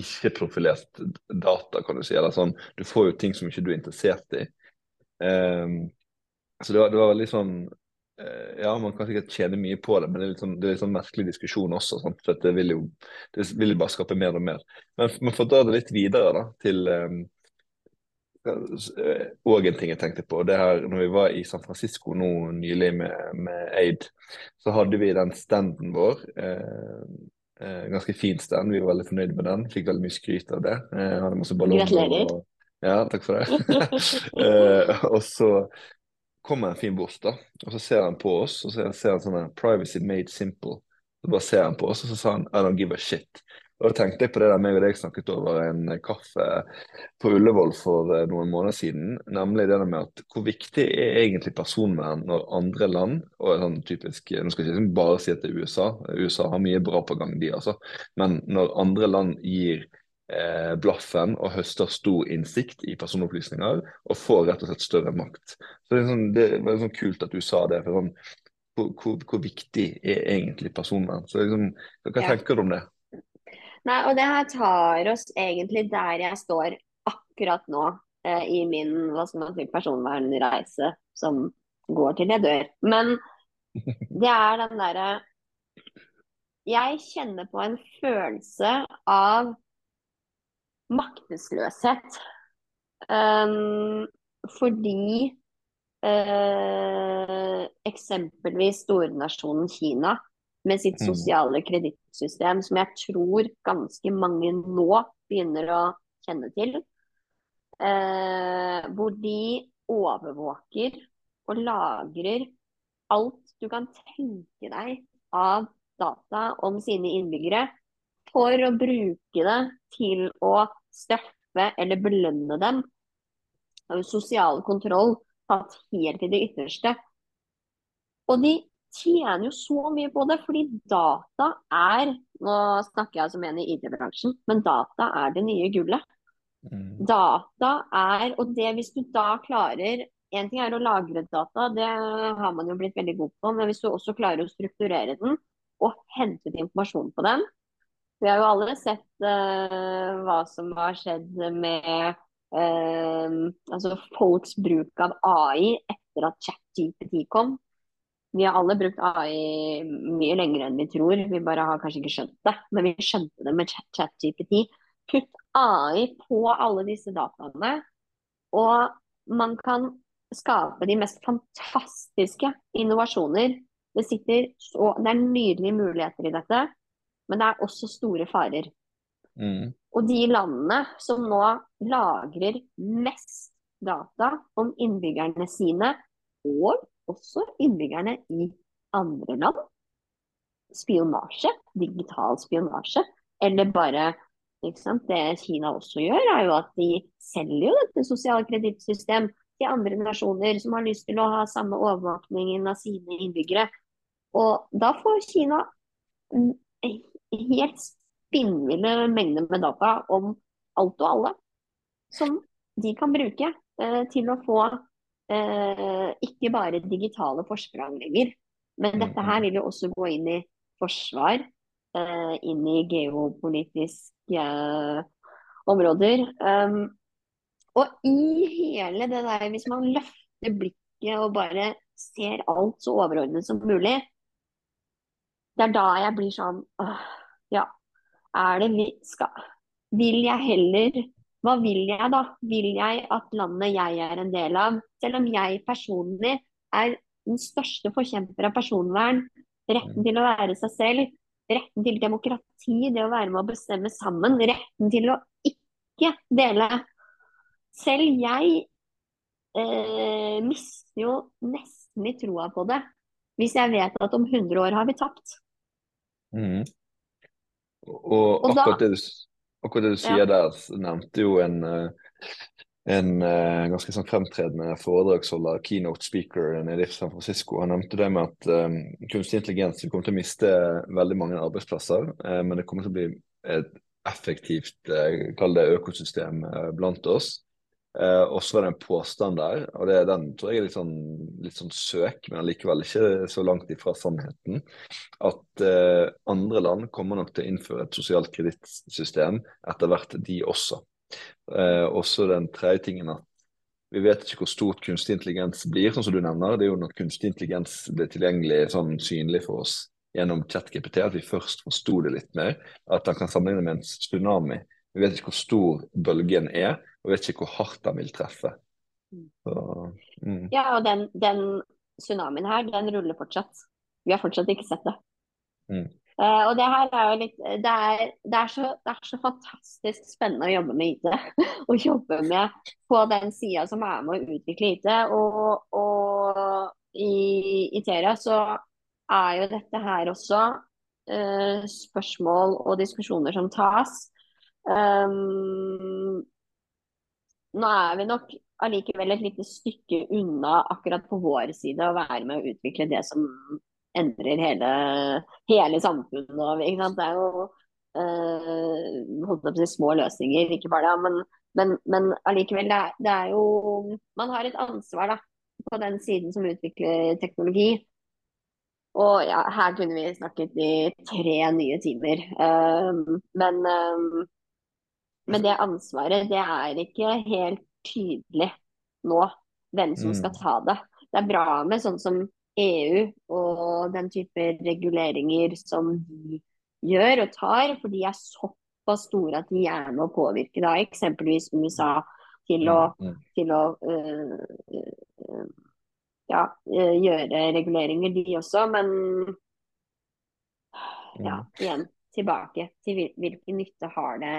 ikke-profilert data, kan du si. eller sånn, Du får jo ting som ikke du er interessert i. Um, så det var, det var veldig sånn uh, ja, man kan sikkert tjene mye på det, men det er litt sånn, det er litt sånn merkelig diskusjon også. Sant? For det vil jo det vil bare skape mer og mer. Men, for å dra det litt videre da, til um, og en ting jeg tenkte på. det her, når vi var i San Francisco nå nylig med, med Aid, så hadde vi den standen vår. Eh, ganske fin stand. Vi var veldig fornøyd med den. Fikk veldig mye skryt av det. Eh, hadde masse ballonger. Gratulerer. Og, ja, takk for det. <laughs> eh, og så kommer en fin bort, da, og så ser han på oss, og så ser han sånn 'Privacy made simple'. Så bare ser han på oss, og så sa han 'I don't give a shit'. Og Da tenkte jeg på det der meg og deg snakket over en kaffe på Ullevål for eh, noen måneder siden. Nemlig det med at hvor viktig er egentlig personvern når andre land og sånn typisk, Nå skal jeg ikke bare si at det er USA, USA har mye bra på gang, de altså. Men når andre land gir eh, blaffen og høster stor innsikt i personopplysninger og får rett og slett større makt. Så Det er, sånn, det var sånn kult at du sa det. for sånn, hvor, hvor, hvor, viktig er egentlig personvern? Så liksom, Hva ja. tenker du om det? Nei, og Det her tar oss egentlig der jeg står akkurat nå eh, i min hva skal man si, personvernreise som går til jeg dør. Men det er den derre Jeg kjenner på en følelse av maktesløshet. Um, fordi uh, eksempelvis stornasjonen Kina med sitt sosiale sosiale kredittsystem, som jeg tror ganske mange nå begynner å kjenne til, Eh, hvor de overvåker og lagrer alt du kan tenke deg av data om sine innbyggere, for å bruke det til å straffe eller belønne dem. Sosial kontroll tatt helt til det ytterste. Og de tjener jo så mye på det, fordi data er Nå snakker jeg som en i IT-bransjen, men data er det nye gullet. Mm. Data er Og det hvis du da klarer En ting er å lagre data, det har man jo blitt veldig god på. Men hvis du også klarer å strukturere den og hente ut informasjon på den, vi har jo alle sett uh, hva som har skjedd med uh, altså folks bruk av AI etter at ChatGPT kom. Vi har alle brukt AI mye lenger enn vi tror, vi bare har kanskje ikke skjønt det. Men vi skjønte det med ChatGPT. Putt AI på alle disse dataene, og man kan skape de mest fantastiske innovasjoner. Det, sitter så, det er nydelige muligheter i dette men det er også store farer. Mm. Og de landene som nå lagrer mest data om innbyggerne sine, og også innbyggerne i andre land. Spionasje, digital spionasje, eller bare det Kina også gjør, er jo at de selger jo dette sosiale kredittsystem til andre nasjoner som har lyst til å ha samme overvåkningen av sine innbyggere. Og da får Kina helt spinnville mengder med data om alt og alle som de kan bruke eh, til å få ikke bare digitale forsprang lenger, men dette her vil jo også gå inn i forsvar, eh, inn i geopolitiske områder. Um, og i hele det der, hvis man løfter blikket og bare ser alt så overordnet som mulig, det er da jeg blir sånn åh, Ja, er det vi skal Vil jeg heller hva vil jeg da? Vil jeg at landet jeg er en del av, selv om jeg personlig er den største forkjemper av personvern, retten til å være seg selv, retten til demokrati, det å være med å bestemme sammen, retten til å ikke dele. Selv jeg eh, mister jo nesten litt troa på det, hvis jeg vet at om 100 år har vi tapt. Mm. Og, og akkurat det du Akkurat det du sier ja. der, nevnte jo en, eh, en uh, ganske sånn fremtredende foredragsholder, keynote speaker nede i San Francisco. Han nevnte det med at um, kunstig intelligens kommer til å miste veldig mange arbeidsplasser, uh, men det kommer til å bli et effektivt uh, kall det økosystem blant oss. Uh, og så var det en påstand der, og det, den tror jeg er litt sånn, litt sånn søk, men likevel ikke så langt ifra sannheten. At eh, andre land kommer nok til å innføre et sosialt kredittsystem etter hvert, de også. Eh, også den tredje tingen at vi vet ikke hvor stort kunstig intelligens blir, sånn som du nevner. Det er jo når kunstig intelligens blir tilgjengelig sånn synlig for oss gjennom ChatGPT at vi først forsto det litt mer. At den kan sammenligne med en tsunami. Vi vet ikke hvor stor bølgen er og vet ikke hvor hardt den vil treffe. Mm. Så, mm. Ja, og den, den, tsunamien her, den ruller fortsatt. Vi har fortsatt ikke sett det. Mm. Uh, og det her er jo litt det er, det, er så, det er, så, fantastisk spennende å jobbe med IT. <laughs> Å jobbe med på den sida som er med å utvikle IT. Og, og i, Iteria Teria så er jo dette her også uh, spørsmål og diskusjoner som tas. Um, nå er vi nok allikevel et lite stykke unna akkurat på vår side å være med å utvikle det som endrer hele, hele samfunnet. Sant? Det er jo øh, holdt på å små løsninger, ikke bare det. Men, men, men allikevel, det er, det er, jo Man har et ansvar da, på den siden som utvikler teknologi. Og ja, her kunne vi snakket i tre nye timer. Uh, men uh, men det ansvaret, det er ikke helt tydelig nå hvem som skal mm. ta det. Det er bra med sånn som EU og den type reguleringer som de gjør og tar, for de er såpass store at de er med å påvirke da eksempelvis USA til å, mm, mm. til å øh, øh, ja, øh, gjøre reguleringer, de også. Men ja, igjen tilbake til hvilken nytte har det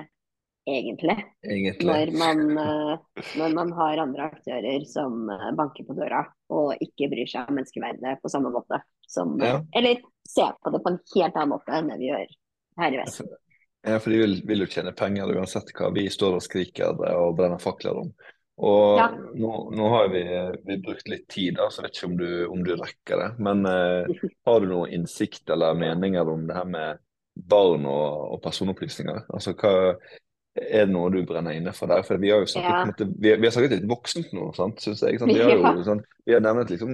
egentlig. egentlig. Når, man, eh, når, man, har andre aktører som eh, banker på døra og ikke bryr seg om menneskeverdet på samme måte. Som, ja. Eller ser på det på en helt annen måte enn det vi gjør her i Vesten. Ja, for de vil, vil jo tjene penger uansett hva vi står og skriker og brenner fakler om. Og ja. nå, nå, har vi, vi, brukt litt tid, da, så jeg vet ikke om du, om du rekker det. Men eh, <laughs> har du noen innsikt eller meninger om det her med barn og, og personopplysninger? Altså, hva, er det noe du brenner inne for der? For vi har jo snakket, ja. måte, vi, vi, har snakket litt voksent nå, sant, syns jeg. Sant? Vi, har jo, <laughs> sånn, vi har nevnt liksom,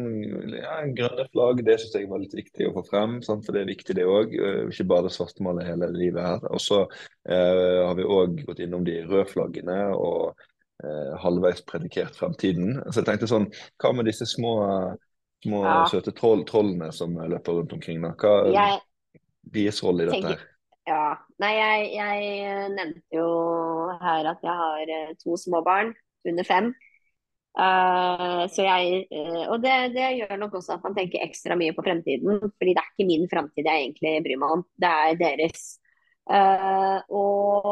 ja, grønne flagg, det syns jeg var litt viktig å få frem. Sant? For det er viktig, det òg. Eh, ikke bare svartmale hele livet her. Og så eh, har vi òg gått innom de røde flaggene og eh, halvveis predikert fremtiden. Så jeg tenkte sånn, hva med disse små, små ja. søte troll, trollene som løper rundt omkring? da? Hva er deres rolle i dette? her? Ja. Nei, jeg, jeg, nevnte jo her at jeg har eh, to små barn under fem. Uh, så jeg, uh, og det, det, gjør nok også at man tenker ekstra mye på fremtiden. fordi det er ikke min fremtid jeg egentlig bryr meg om, det er deres. Uh, og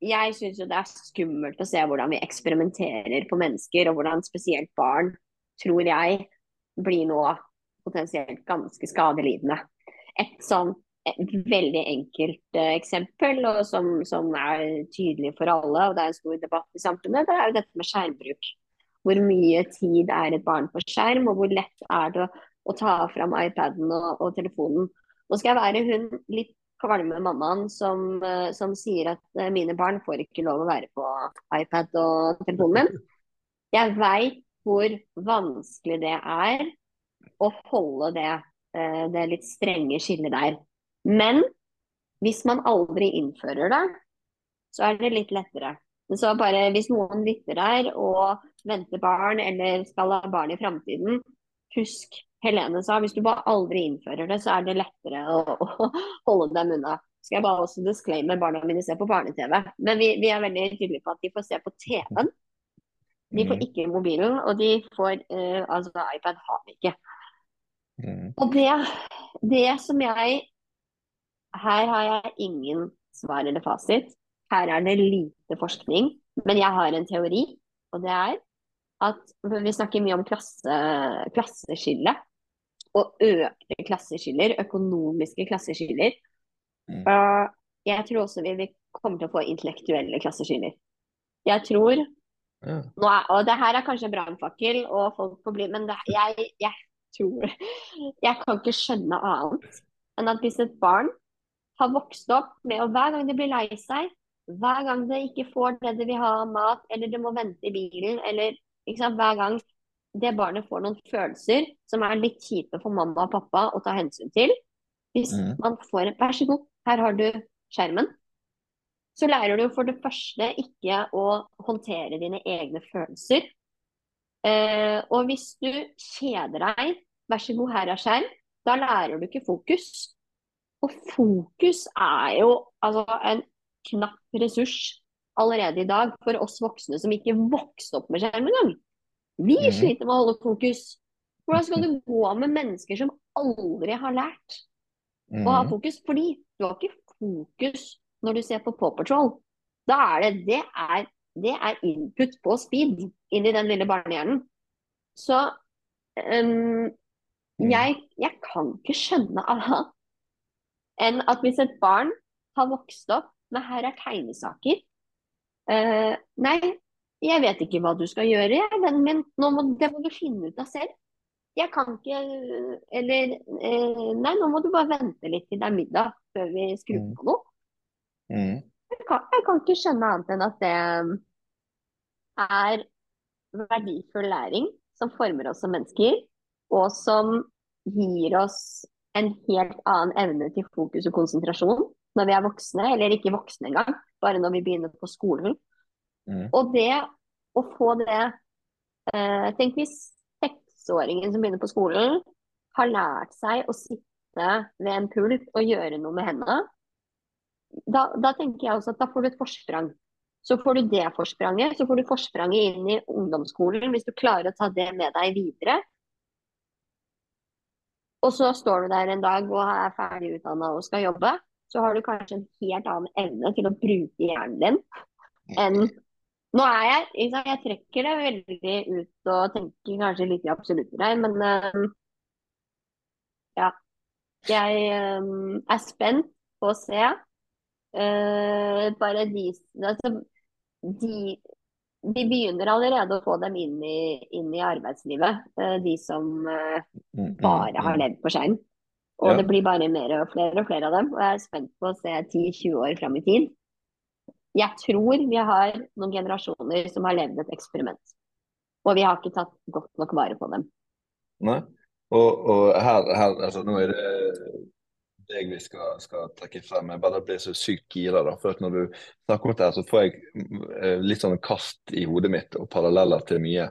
jeg syns jo det er skummelt å se hvordan vi eksperimenterer på mennesker, og hvordan spesielt barn, tror jeg, blir nå potensielt ganske skadelidende. Et sånn et veldig enkelt uh, eksempel og som, som, er tydelig for alle, og det er en stor debatt i samfunnet, det er jo dette med skjermbruk. Hvor mye tid er et barn på skjerm, og hvor lett er det å, å ta fram iPaden og, og, telefonen. Nå skal jeg være hun litt kvalme mammaen som, uh, som sier at uh, mine barn får ikke lov å være på iPad og telefonen min. Jeg veit hvor vanskelig det er å holde det, det litt strenge skillet der. Men hvis man aldri innfører det, så er det litt lettere. Så bare hvis noen lytter der og venter barn eller skal ha barn i framtiden, husk Helene sa hvis du bare aldri innfører det, så er det lettere å, å holde dem unna. Skal jeg bare også disclaimer barna mine ser på barne-TV. Men vi, vi, er veldig tydelige på at de får se på TV-en. De får mm. ikke mobilen, og de får uh, Altså, iPad har vi ikke. Mm. Og det, det som jeg her har jeg ingen svar eller fasit. Her er det lite forskning. Men jeg har en teori, og det er at vi snakker mye om klasse, klasseskille. Og økte klasseskiller, økonomiske klasseskiller. Mm. Jeg tror også vi, vi kommer til å få intellektuelle klasseskiller. Jeg tror ja. er, Og det her er kanskje en brannfakkel, og folk får bli Men det, jeg, jeg tror Jeg kan ikke skjønne annet enn at hvis et barn har vokst opp med å hver gang det blir lei seg, hver gang det ikke får det de vil ha av mat, eller det må vente i bilen, eller sant, hver gang det barnet får noen følelser som er litt kjipe for mamma og pappa å ta hensyn til Hvis mm. man får en Vær så god, her har du skjermen. Så lærer du for det første ikke å håndtere dine egne følelser. Eh, og hvis du kjeder deg, vær så god, her er skjerm, da lærer du ikke fokus. Og fokus er jo altså, en knapp ressurs allerede i dag for oss voksne som ikke vokste opp med skjerm engang. Vi mm. sliter med å holde fokus. Hvordan skal <laughs> du gå med mennesker som aldri har lært å ha mhm. fokus? Fordi du har ikke fokus når du ser på Paw Patrol. Da er det, det er, det er input på speed inn i den lille barnehjernen. Så um, jeg, jeg, kan ikke skjønne annet enn at hvis et barn har vokst opp med her er tegnesaker uh, Nei, jeg vet ikke hva du skal gjøre, men, men må, det må du finne ut av selv. Jeg kan ikke Eller uh, Nei, nå må du bare vente litt til det er middag før vi skrur mm. på noe. Mm. Jeg, kan, jeg kan ikke skjønne annet enn at det er verdifull læring som former oss som mennesker, og som gir oss en helt annen evne til fokus og konsentrasjon når vi er voksne, eller ikke voksne engang, bare når vi begynner på skolen. Mm. Og det å få det eh, Tenk hvis seksåringen som begynner på skolen, har lært seg å sitte ved en pult og gjøre noe med hendene. Da, da tenker jeg også at da får du et forsprang. Så får du det forspranget, så får du forspranget inn i ungdomsskolen hvis du klarer å ta det med deg videre. Og så står du der en dag og er ferdig utdanna og skal jobbe. Så har du kanskje en helt annen evne til å bruke hjernen din enn Nå er jeg Jeg trekker det veldig ut og tenker kanskje litt i absolutter her, men uh, ja. Jeg um, er spent på å se uh, bare de, altså, de de begynner allerede å få dem inn i, inn i arbeidslivet, eh, de som eh, mm, mm, bare har mm. levd på skjerm. Og ja. det blir bare mer og flere og flere av dem. Og jeg er spent på å se 10-20 år fram i tid. Jeg tror vi har noen generasjoner som har levd et eksperiment. Og vi har ikke tatt godt nok vare på dem. Nei. Og, og her, her, altså nå er det deg vi skal, skal trekke frem. Jeg bare blir så sykt gira. da, for at Når du snakker om her, så får jeg eh, litt sånn kast i hodet mitt og paralleller til mye.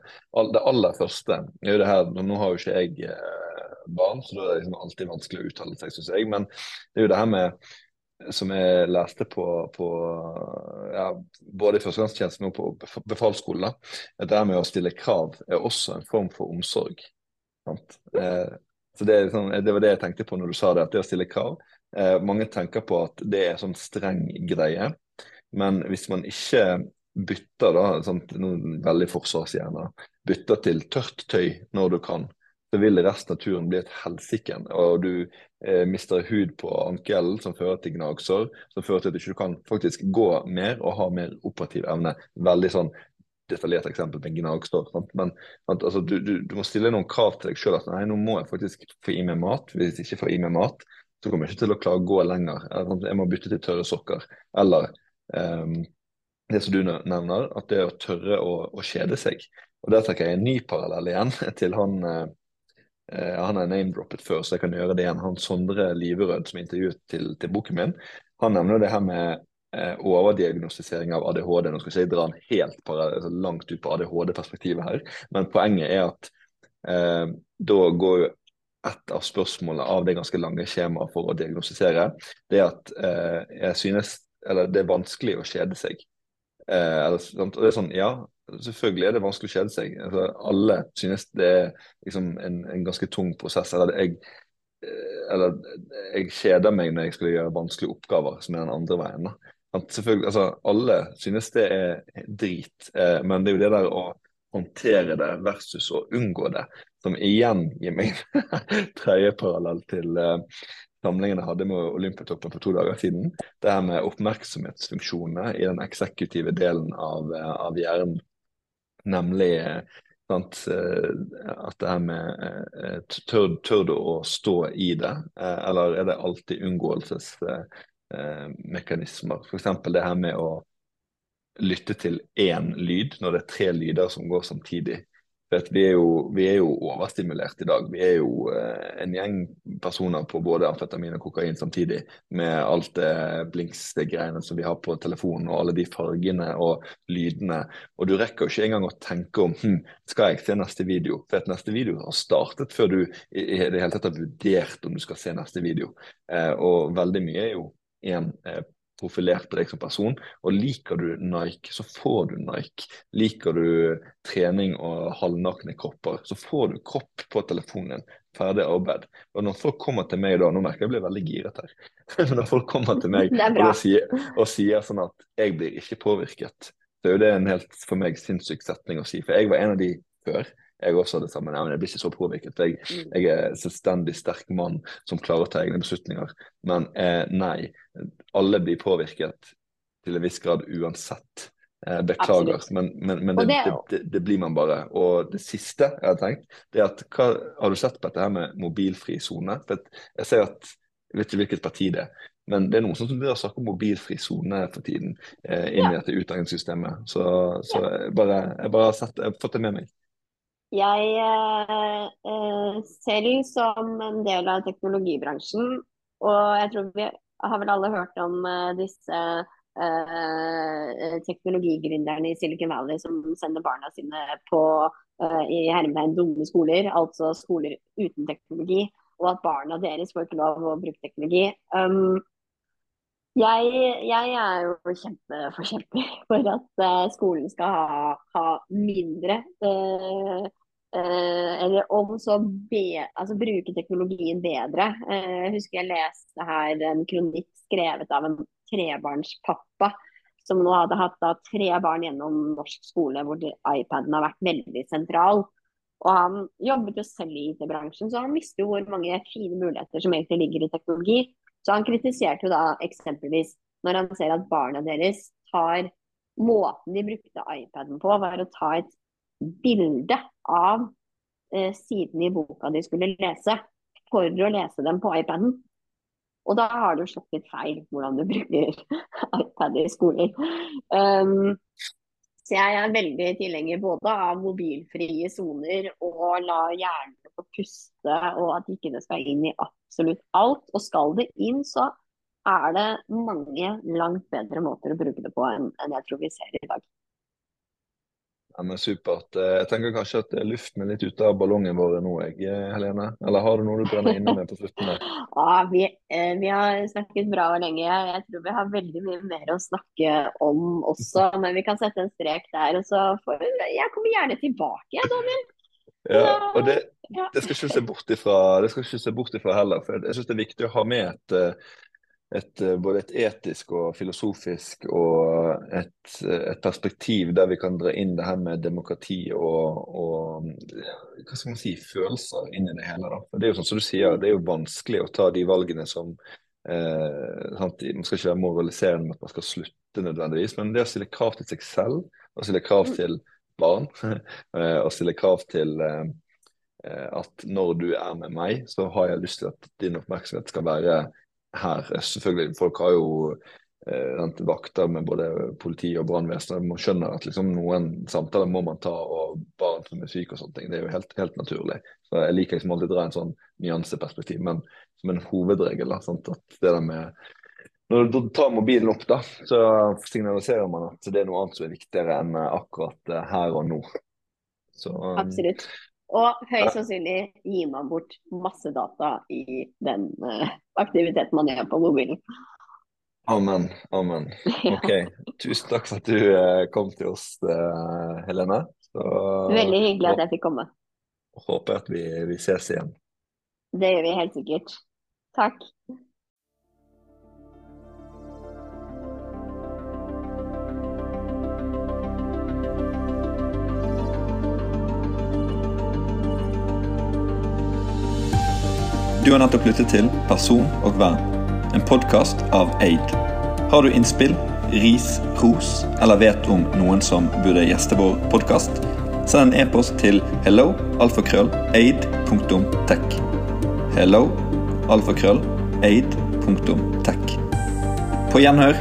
Det aller første er jo det her, Nå har jo ikke jeg eh, barn, så da er det liksom alltid vanskelig å uttale seg, syns jeg. Men det er jo det her med som jeg leste på, på ja, både i førstegangstjenesten og på befalsskolen. Det her med å stille krav er også en form for omsorg. Sant? Eh, så det, sånn, det, var det jeg tenkte på når du sa det, at det å stille krav. Eh, mange tenker på at det er sånn streng greie. Men hvis man ikke bytter da, sant, noen veldig forsvarshjerne, bytter til tørt tøy når du kan, så vil resten av turen bli et helsike. Og du eh, mister hud på ankelen, som fører til gnagsår, som fører til at du ikke kan faktisk gå mer og ha mer operativ evne. Veldig sånn detaljert eksempel med gnagsår. Men altså, du, du, du, må stille noen krav til deg sjøl. Nei, nå må jeg faktisk få i meg mat. Hvis jeg ikke får i meg mat, så kommer jeg ikke til å klare å gå lenger. Jeg må bytte til tørre sokker. Eller um, det som du nevner, at det å tørre å, å kjede seg. Og Der trekker jeg en ny parallell igjen <laughs> til han eh, eh Han har name-droppet før, så jeg kan gjøre det igjen. Han Sondre Liverød som intervjuet til, til boken min, han nevner det her med eh, overdiagnostisering av ADHD. Nå skal jeg ikke dra den helt parallell, altså langt ut på ADHD-perspektivet her, men poenget er at eh, da går jo et av spørsmålene av det ganske lange skjemaet for å diagnostisere, det er at eh, jeg synes, eller det er vanskelig å kjede seg. Eh, eller, og det er sånn, ja, selvfølgelig er det vanskelig å kjede seg. Altså, alle synes det er liksom, en, en, ganske tung prosess. Eller jeg, eh, eller jeg kjeder meg når jeg skal gjøre vanskelige oppgaver, som er den andre veien. selvfølgelig, altså, Alle synes det er drit, eh, men det er jo det der å håndtere det versus å unngå det, som igjen gir meg <laughs> tredje parallell til, eh, samlingen jeg hadde med Olympiatoppen for to dager siden. Det her med oppmerksomhetsfunksjonene i den eksekutive delen av, av hjernen. Nemlig sant, eh, at det her med eh, tør, du å stå i det, eh, eller er det alltid unngåelsesmekanismer? F.eks. det her med å lytte til én lyd når det er tre lyder som går samtidig. Vi er, jo, vi er, jo, overstimulert i dag. Vi er jo eh, en gjeng personer på både amfetamin og kokain samtidig, med alt det blinksgreiene som vi har på telefonen, og alle de fargene og lydene. Og du rekker jo ikke engang å tenke om hm, skal jeg se neste video. For at neste video har startet før du i, i det hele tatt har vurdert om du skal se neste video. Eh, og veldig mye er jo en profilert profilerte deg som person. Og liker du Nike, så får du Nike. Liker du trening og halvnakne kropper, så får du kropp på telefonen. Ferdig arbeid. Og når folk kommer til meg da, nå merker jeg jeg blir veldig giret her, <laughs> når folk kommer til meg <laughs> og sier, og, sier, sånn at jeg blir ikke påvirket, så er jo det en helt for meg sinnssyk setning å si. For jeg var en av de før jeg også har det samme. Men jeg blir ikke så påvirket. Jeg, mm. jeg er selvstendig sterk mann som klarer å ta egne beslutninger. Men eh, nei, alle blir påvirket til en viss grad uansett. Eh, beklager, men, men, men det, det, det, det, blir man bare. Og det siste jeg har tenkt, det er at hva, Har du sett på dette her med mobilfri sone? Jeg ser at jeg vet ikke hvilket parti det er. Men det er noen som begynner å snakke om mobilfri sone for tiden eh, inn i ja. dette utdanningssystemet. Så, så jeg, bare, jeg bare har sett, jeg har fått det med meg. Jeg eh, eh, selv som en del av teknologibransjen, og jeg tror vi har vel alle hørt om eh, disse eh, teknologigründerne i Silicon Valley som sender barna sine på eh, i hermetegn dumme skoler, altså skoler uten teknologi, og at barna deres får ikke lov å bruke teknologi. Um, jeg, jeg, er jo kjempeforkjemper for at skolen skal ha, ha mindre Eh, eller om så be, altså bruke teknologien bedre. Eh, jeg husker jeg leste her en kronikk skrevet av en trebarnspappa som nå hadde hatt da, tre barn gjennom norsk skole hvor iPaden har vært veldig sentral. Og han jobbet jo selv i IT-bransjen, så han visste jo hvor mange fine muligheter som egentlig ligger i teknologi. Så han kritiserte jo da eksempelvis når han ser at barna deres tar Måten de brukte iPaden på, var å ta et bilde av eh, siden i boka de skulle lese, for å lese dem på iPaden. Og da har du slått litt feil hvordan du bruker <laughs> iPad i skolen. Um, så jeg er veldig tilhenger både av mobilfrie soner og la hjernen få puste, og at ikke det skal inn i absolutt alt. Og skal det inn, så er det mange langt bedre måter å bruke det på enn jeg tror vi ser i dag. Ja, men Supert. Eh, jeg tenker kanskje at luften er litt ute av ballongen vår nå, jeg, eh, Helene? Eller har du noe du brenner inne med på slutten? der? <laughs> Ja, vi, eh, vi, har snakket bra og lenge. Jeg tror vi har veldig mye mer å snakke om også. <laughs> Men vi kan sette en strek der. og så får, Jeg kommer gjerne tilbake, Daniel. Ja, og det, det skal ikke se bort ifra, det skal ikke se bort ifra heller. for Jeg syns det er viktig å ha med et et, eh, både et etisk og filosofisk og et, et, perspektiv der vi kan dra inn det her med demokrati og, og, hva skal man si, følelser inn i det hele. Da. For det er jo sånn som du sier, det er jo vanskelig å ta de valgene som eh, sant? Man skal ikke være moraliserende med at man skal slutte nødvendigvis, men det å stille krav til seg selv, og stille krav mm. til barn, <laughs> eh, og stille krav til eh, at når du er med meg, så har jeg lyst til at din oppmerksomhet skal være her. Selvfølgelig, folk har jo eh, vakter med både politi og brannvesen. Man skjønner at liksom, noen samtaler må man ta, og barn som er syke og sånne ting. Det er jo helt, helt naturlig. Så Jeg liker liksom alltid å dra en sånn nyanseperspektiv, men som en hovedregel. Da, sant? at det der med når du tar mobilen opp, da, så signaliserer man at det er noe annet som er viktigere enn akkurat eh, her og nå. Så, um, Absolutt. Og høyst sannsynlig gir man bort masse data i den uh, aktiviteten man gjør på mobilen. Amen. Amen. <laughs> Ok. Tusen takk for at du uh, kom til oss, uh, Helene. Så, Veldig hyggelig at jeg fikk komme. Håper at vi, vi ses igjen. Det gjør vi helt sikkert. Takk. Du har nettopp lyttet til Person og vern, en podkast av Aid. Har du innspill, ris, ros eller vet om noen som burde gjeste vår podkast? Send en e-post til hello, alfakrøll. Hello, alfakrøll, aid.tech. På gjenhør.